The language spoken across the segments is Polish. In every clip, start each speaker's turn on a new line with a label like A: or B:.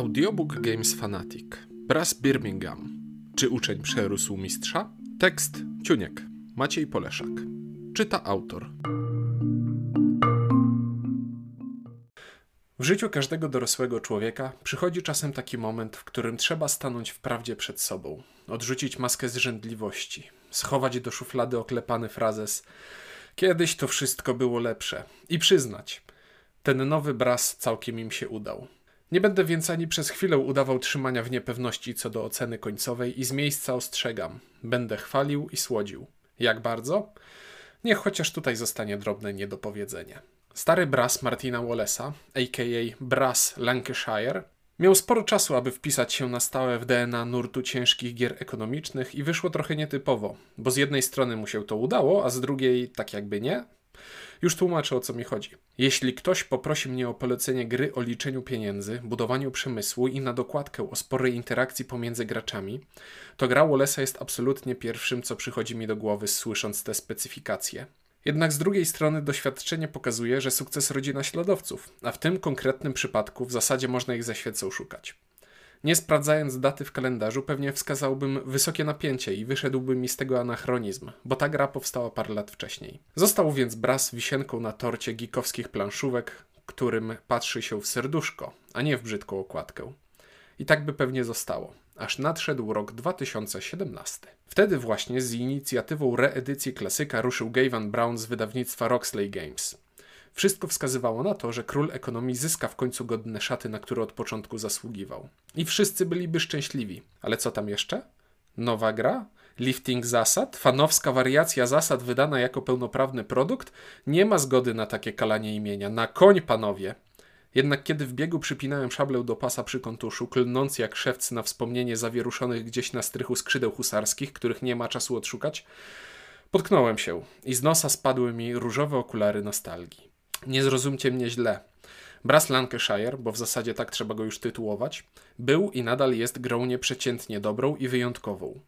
A: Audiobook Games Fanatic. Brass Birmingham. Czy uczeń przerósł mistrza? Tekst Ciuniek. Maciej Poleszak. Czyta autor. W życiu każdego dorosłego człowieka przychodzi czasem taki moment, w którym trzeba stanąć w prawdzie przed sobą, odrzucić maskę zrzędliwości, schować do szuflady oklepany frazes Kiedyś to wszystko było lepsze i przyznać, ten nowy bras całkiem im się udał. Nie będę więc ani przez chwilę udawał trzymania w niepewności co do oceny końcowej i z miejsca ostrzegam. Będę chwalił i słodził. Jak bardzo? Niech chociaż tutaj zostanie drobne niedopowiedzenie. Stary bras Martina Wallace'a, a.k.a. Bras Lancashire, miał sporo czasu, aby wpisać się na stałe w DNA nurtu ciężkich gier ekonomicznych i wyszło trochę nietypowo, bo z jednej strony mu się to udało, a z drugiej tak jakby nie, już tłumaczę o co mi chodzi. Jeśli ktoś poprosi mnie o polecenie gry o liczeniu pieniędzy, budowaniu przemysłu i na dokładkę o sporej interakcji pomiędzy graczami, to gra Wallace'a jest absolutnie pierwszym, co przychodzi mi do głowy słysząc te specyfikacje. Jednak z drugiej strony doświadczenie pokazuje, że sukces rodzi naśladowców, a w tym konkretnym przypadku w zasadzie można ich za świecą szukać. Nie sprawdzając daty w kalendarzu, pewnie wskazałbym wysokie napięcie i wyszedłby mi z tego anachronizm, bo ta gra powstała parę lat wcześniej. Został więc Bras wisienką na torcie gikowskich planszówek, którym patrzy się w serduszko, a nie w brzydką okładkę. I tak by pewnie zostało, aż nadszedł rok 2017. Wtedy właśnie z inicjatywą reedycji klasyka ruszył Gavin Brown z wydawnictwa Roxley Games. Wszystko wskazywało na to, że król ekonomii zyska w końcu godne szaty, na które od początku zasługiwał. I wszyscy byliby szczęśliwi. Ale co tam jeszcze? Nowa gra? Lifting zasad? Fanowska wariacja zasad wydana jako pełnoprawny produkt? Nie ma zgody na takie kalanie imienia. Na koń, panowie! Jednak kiedy w biegu przypinałem szablę do pasa przy kontuszu, klnąc jak szewc na wspomnienie zawieruszonych gdzieś na strychu skrzydeł husarskich, których nie ma czasu odszukać, potknąłem się i z nosa spadły mi różowe okulary nostalgii. Nie zrozumcie mnie źle. Brass Lancashire, bo w zasadzie tak trzeba go już tytułować, był i nadal jest grą nieprzeciętnie dobrą i wyjątkową.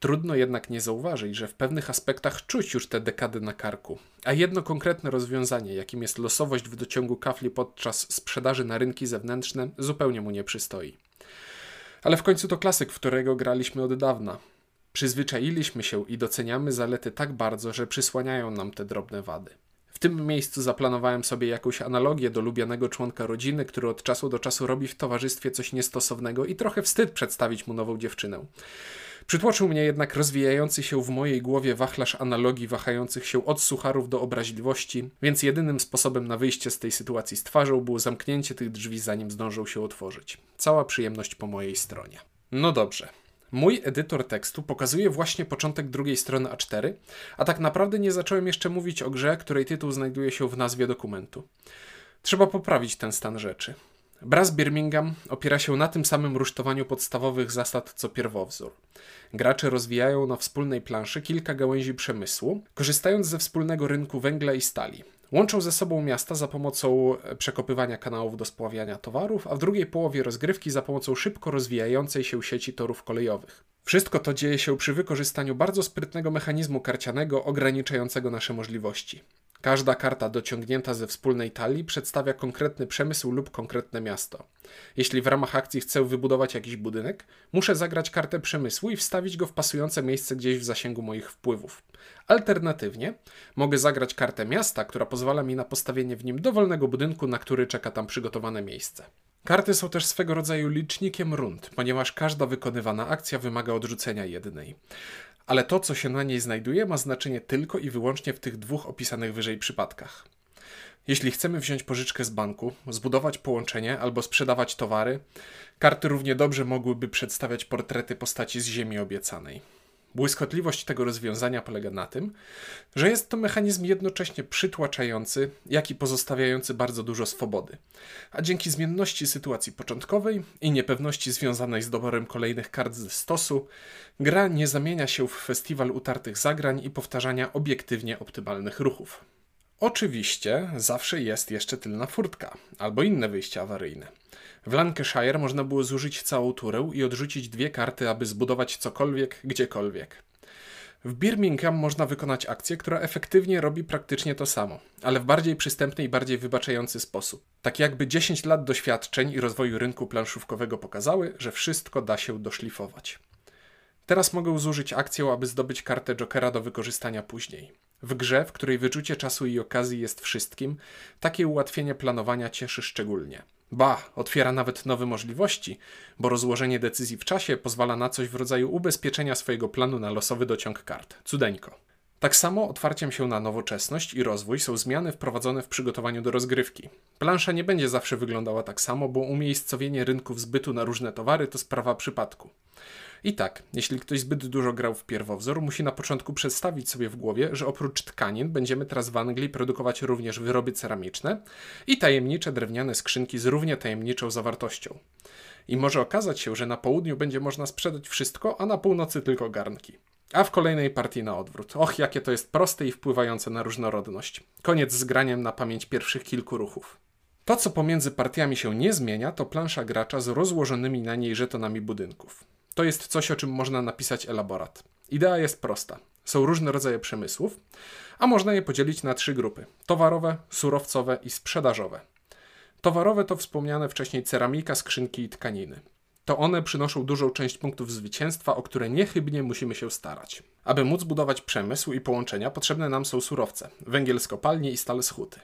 A: Trudno jednak nie zauważyć, że w pewnych aspektach czuć już te dekady na karku, a jedno konkretne rozwiązanie, jakim jest losowość w dociągu kafli podczas sprzedaży na rynki zewnętrzne, zupełnie mu nie przystoi. Ale w końcu to klasyk, w którego graliśmy od dawna. Przyzwyczailiśmy się i doceniamy zalety tak bardzo, że przysłaniają nam te drobne wady. W tym miejscu zaplanowałem sobie jakąś analogię do lubianego członka rodziny, który od czasu do czasu robi w towarzystwie coś niestosownego i trochę wstyd przedstawić mu nową dziewczynę. Przytłoczył mnie jednak rozwijający się w mojej głowie wachlarz analogii wahających się od sucharów do obraźliwości, więc jedynym sposobem na wyjście z tej sytuacji z twarzą było zamknięcie tych drzwi zanim zdążą się otworzyć. Cała przyjemność po mojej stronie. No dobrze. Mój edytor tekstu pokazuje właśnie początek drugiej strony A4, a tak naprawdę nie zacząłem jeszcze mówić o grze, której tytuł znajduje się w nazwie dokumentu. Trzeba poprawić ten stan rzeczy. Brass Birmingham opiera się na tym samym rusztowaniu podstawowych zasad co pierwowzór. Gracze rozwijają na wspólnej planszy kilka gałęzi przemysłu, korzystając ze wspólnego rynku węgla i stali. Łączą ze sobą miasta za pomocą e, przekopywania kanałów do spławiania towarów, a w drugiej połowie rozgrywki za pomocą szybko rozwijającej się sieci torów kolejowych. Wszystko to dzieje się przy wykorzystaniu bardzo sprytnego mechanizmu karcianego ograniczającego nasze możliwości. Każda karta dociągnięta ze wspólnej talii przedstawia konkretny przemysł lub konkretne miasto. Jeśli w ramach akcji chcę wybudować jakiś budynek, muszę zagrać kartę przemysłu i wstawić go w pasujące miejsce gdzieś w zasięgu moich wpływów. Alternatywnie mogę zagrać kartę miasta, która pozwala mi na postawienie w nim dowolnego budynku, na który czeka tam przygotowane miejsce. Karty są też swego rodzaju licznikiem rund, ponieważ każda wykonywana akcja wymaga odrzucenia jednej ale to, co się na niej znajduje, ma znaczenie tylko i wyłącznie w tych dwóch opisanych wyżej przypadkach. Jeśli chcemy wziąć pożyczkę z banku, zbudować połączenie albo sprzedawać towary, karty równie dobrze mogłyby przedstawiać portrety postaci z Ziemi obiecanej. Błyskotliwość tego rozwiązania polega na tym, że jest to mechanizm jednocześnie przytłaczający, jak i pozostawiający bardzo dużo swobody. A dzięki zmienności sytuacji początkowej i niepewności związanej z doborem kolejnych kart ze stosu, gra nie zamienia się w festiwal utartych zagrań i powtarzania obiektywnie optymalnych ruchów. Oczywiście zawsze jest jeszcze tylna furtka albo inne wyjście awaryjne. W Lancashire można było zużyć całą turę i odrzucić dwie karty, aby zbudować cokolwiek, gdziekolwiek. W Birmingham można wykonać akcję, która efektywnie robi praktycznie to samo, ale w bardziej przystępny i bardziej wybaczający sposób. Tak jakby 10 lat doświadczeń i rozwoju rynku planszówkowego pokazały, że wszystko da się doszlifować. Teraz mogę zużyć akcję, aby zdobyć kartę Jokera do wykorzystania później. W grze, w której wyczucie czasu i okazji jest wszystkim, takie ułatwienie planowania cieszy szczególnie. Ba, otwiera nawet nowe możliwości, bo rozłożenie decyzji w czasie pozwala na coś w rodzaju ubezpieczenia swojego planu na losowy dociąg kart. Cudeńko. Tak samo otwarciem się na nowoczesność i rozwój są zmiany wprowadzone w przygotowaniu do rozgrywki. Plansza nie będzie zawsze wyglądała tak samo, bo umiejscowienie rynków zbytu na różne towary to sprawa przypadku. I tak, jeśli ktoś zbyt dużo grał w pierwowzór, musi na początku przedstawić sobie w głowie, że oprócz tkanin będziemy teraz w Anglii produkować również wyroby ceramiczne i tajemnicze drewniane skrzynki z równie tajemniczą zawartością. I może okazać się, że na południu będzie można sprzedać wszystko, a na północy tylko garnki. A w kolejnej partii na odwrót. Och, jakie to jest proste i wpływające na różnorodność. Koniec z graniem na pamięć pierwszych kilku ruchów. To, co pomiędzy partiami się nie zmienia, to plansza gracza z rozłożonymi na niej żetonami budynków. To jest coś, o czym można napisać elaborat. Idea jest prosta. Są różne rodzaje przemysłów, a można je podzielić na trzy grupy: towarowe, surowcowe i sprzedażowe. Towarowe to wspomniane wcześniej ceramika, skrzynki i tkaniny. To one przynoszą dużą część punktów zwycięstwa, o które niechybnie musimy się starać. Aby móc budować przemysł i połączenia, potrzebne nam są surowce: węgiel z kopalni i stal z huty.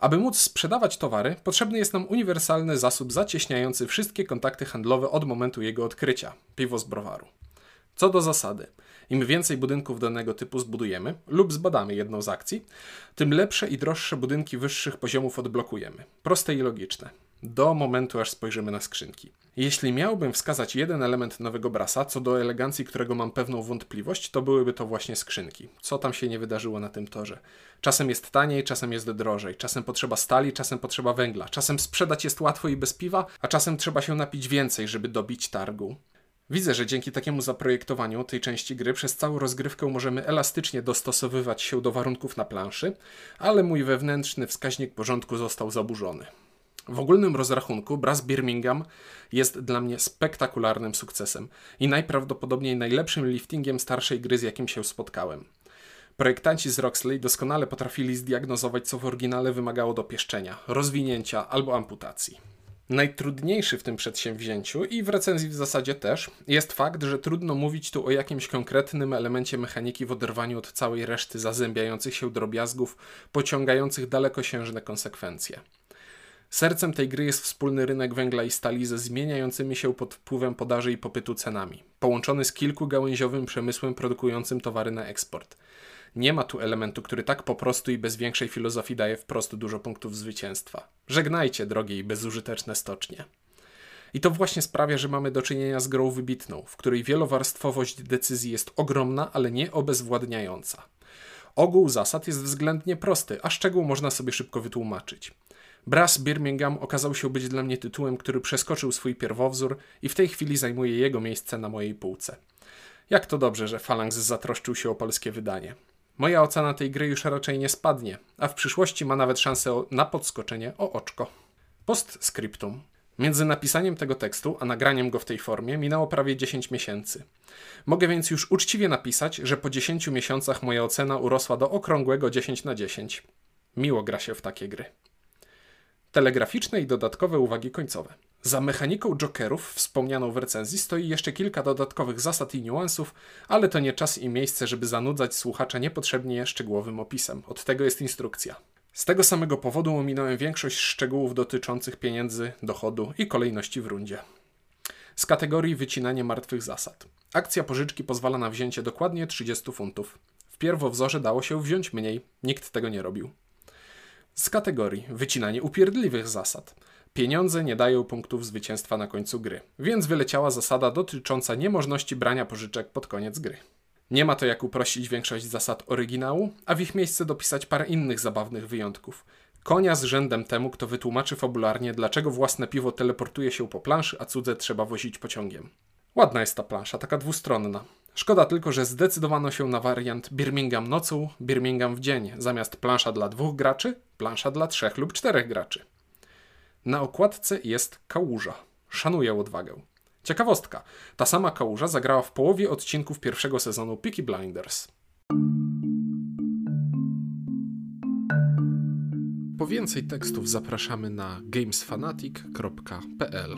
A: Aby móc sprzedawać towary, potrzebny jest nam uniwersalny zasób zacieśniający wszystkie kontakty handlowe od momentu jego odkrycia piwo z browaru. Co do zasady, im więcej budynków danego typu zbudujemy lub zbadamy jedną z akcji, tym lepsze i droższe budynki wyższych poziomów odblokujemy. Proste i logiczne. Do momentu, aż spojrzymy na skrzynki. Jeśli miałbym wskazać jeden element nowego brasa, co do elegancji którego mam pewną wątpliwość, to byłyby to właśnie skrzynki. Co tam się nie wydarzyło na tym torze? Czasem jest taniej, czasem jest drożej, czasem potrzeba stali, czasem potrzeba węgla, czasem sprzedać jest łatwo i bez piwa, a czasem trzeba się napić więcej, żeby dobić targu. Widzę, że dzięki takiemu zaprojektowaniu tej części gry przez całą rozgrywkę możemy elastycznie dostosowywać się do warunków na planszy, ale mój wewnętrzny wskaźnik porządku został zaburzony. W ogólnym rozrachunku Brass Birmingham jest dla mnie spektakularnym sukcesem i najprawdopodobniej najlepszym liftingiem starszej gry, z jakim się spotkałem. Projektanci z Roxley doskonale potrafili zdiagnozować, co w oryginale wymagało dopieszczenia, rozwinięcia albo amputacji. Najtrudniejszy w tym przedsięwzięciu i w recenzji w zasadzie też jest fakt, że trudno mówić tu o jakimś konkretnym elemencie mechaniki w oderwaniu od całej reszty zazębiających się drobiazgów, pociągających dalekosiężne konsekwencje. Sercem tej gry jest wspólny rynek węgla i stali ze zmieniającymi się pod wpływem podaży i popytu cenami, połączony z kilkugałęziowym przemysłem produkującym towary na eksport. Nie ma tu elementu, który tak po prostu i bez większej filozofii daje wprost dużo punktów zwycięstwa. Żegnajcie, drogie i bezużyteczne stocznie. I to właśnie sprawia, że mamy do czynienia z grą wybitną, w której wielowarstwowość decyzji jest ogromna, ale nie obezwładniająca. Ogół zasad jest względnie prosty, a szczegół można sobie szybko wytłumaczyć. Brass Birmingham okazał się być dla mnie tytułem, który przeskoczył swój pierwowzór i w tej chwili zajmuje jego miejsce na mojej półce. Jak to dobrze, że Phalanx zatroszczył się o polskie wydanie. Moja ocena tej gry już raczej nie spadnie, a w przyszłości ma nawet szansę na podskoczenie o oczko. Postscriptum. Między napisaniem tego tekstu a nagraniem go w tej formie minęło prawie 10 miesięcy. Mogę więc już uczciwie napisać, że po 10 miesiącach moja ocena urosła do okrągłego 10 na 10. Miło gra się w takie gry telegraficzne i dodatkowe uwagi końcowe. Za mechaniką jokerów, wspomnianą w recenzji, stoi jeszcze kilka dodatkowych zasad i niuansów, ale to nie czas i miejsce, żeby zanudzać słuchacza niepotrzebnie szczegółowym opisem. Od tego jest instrukcja. Z tego samego powodu ominąłem większość szczegółów dotyczących pieniędzy, dochodu i kolejności w rundzie. Z kategorii wycinanie martwych zasad. Akcja pożyczki pozwala na wzięcie dokładnie 30 funtów. W pierwowzorze dało się wziąć mniej, nikt tego nie robił. Z kategorii wycinanie upierdliwych zasad. Pieniądze nie dają punktów zwycięstwa na końcu gry, więc wyleciała zasada dotycząca niemożności brania pożyczek pod koniec gry. Nie ma to jak uprościć większość zasad oryginału, a w ich miejsce dopisać parę innych zabawnych wyjątków. Konia z rzędem temu, kto wytłumaczy fabularnie, dlaczego własne piwo teleportuje się po planszy, a cudze trzeba wozić pociągiem. Ładna jest ta plansza, taka dwustronna. Szkoda tylko, że zdecydowano się na wariant Birmingham nocą, Birmingham w dzień, zamiast plansza dla dwóch graczy, plansza dla trzech lub czterech graczy. Na okładce jest kałuża. Szanuję odwagę. Ciekawostka, ta sama kałuża zagrała w połowie odcinków pierwszego sezonu Peaky Blinders. Po więcej tekstów zapraszamy na gamesfanatic.pl.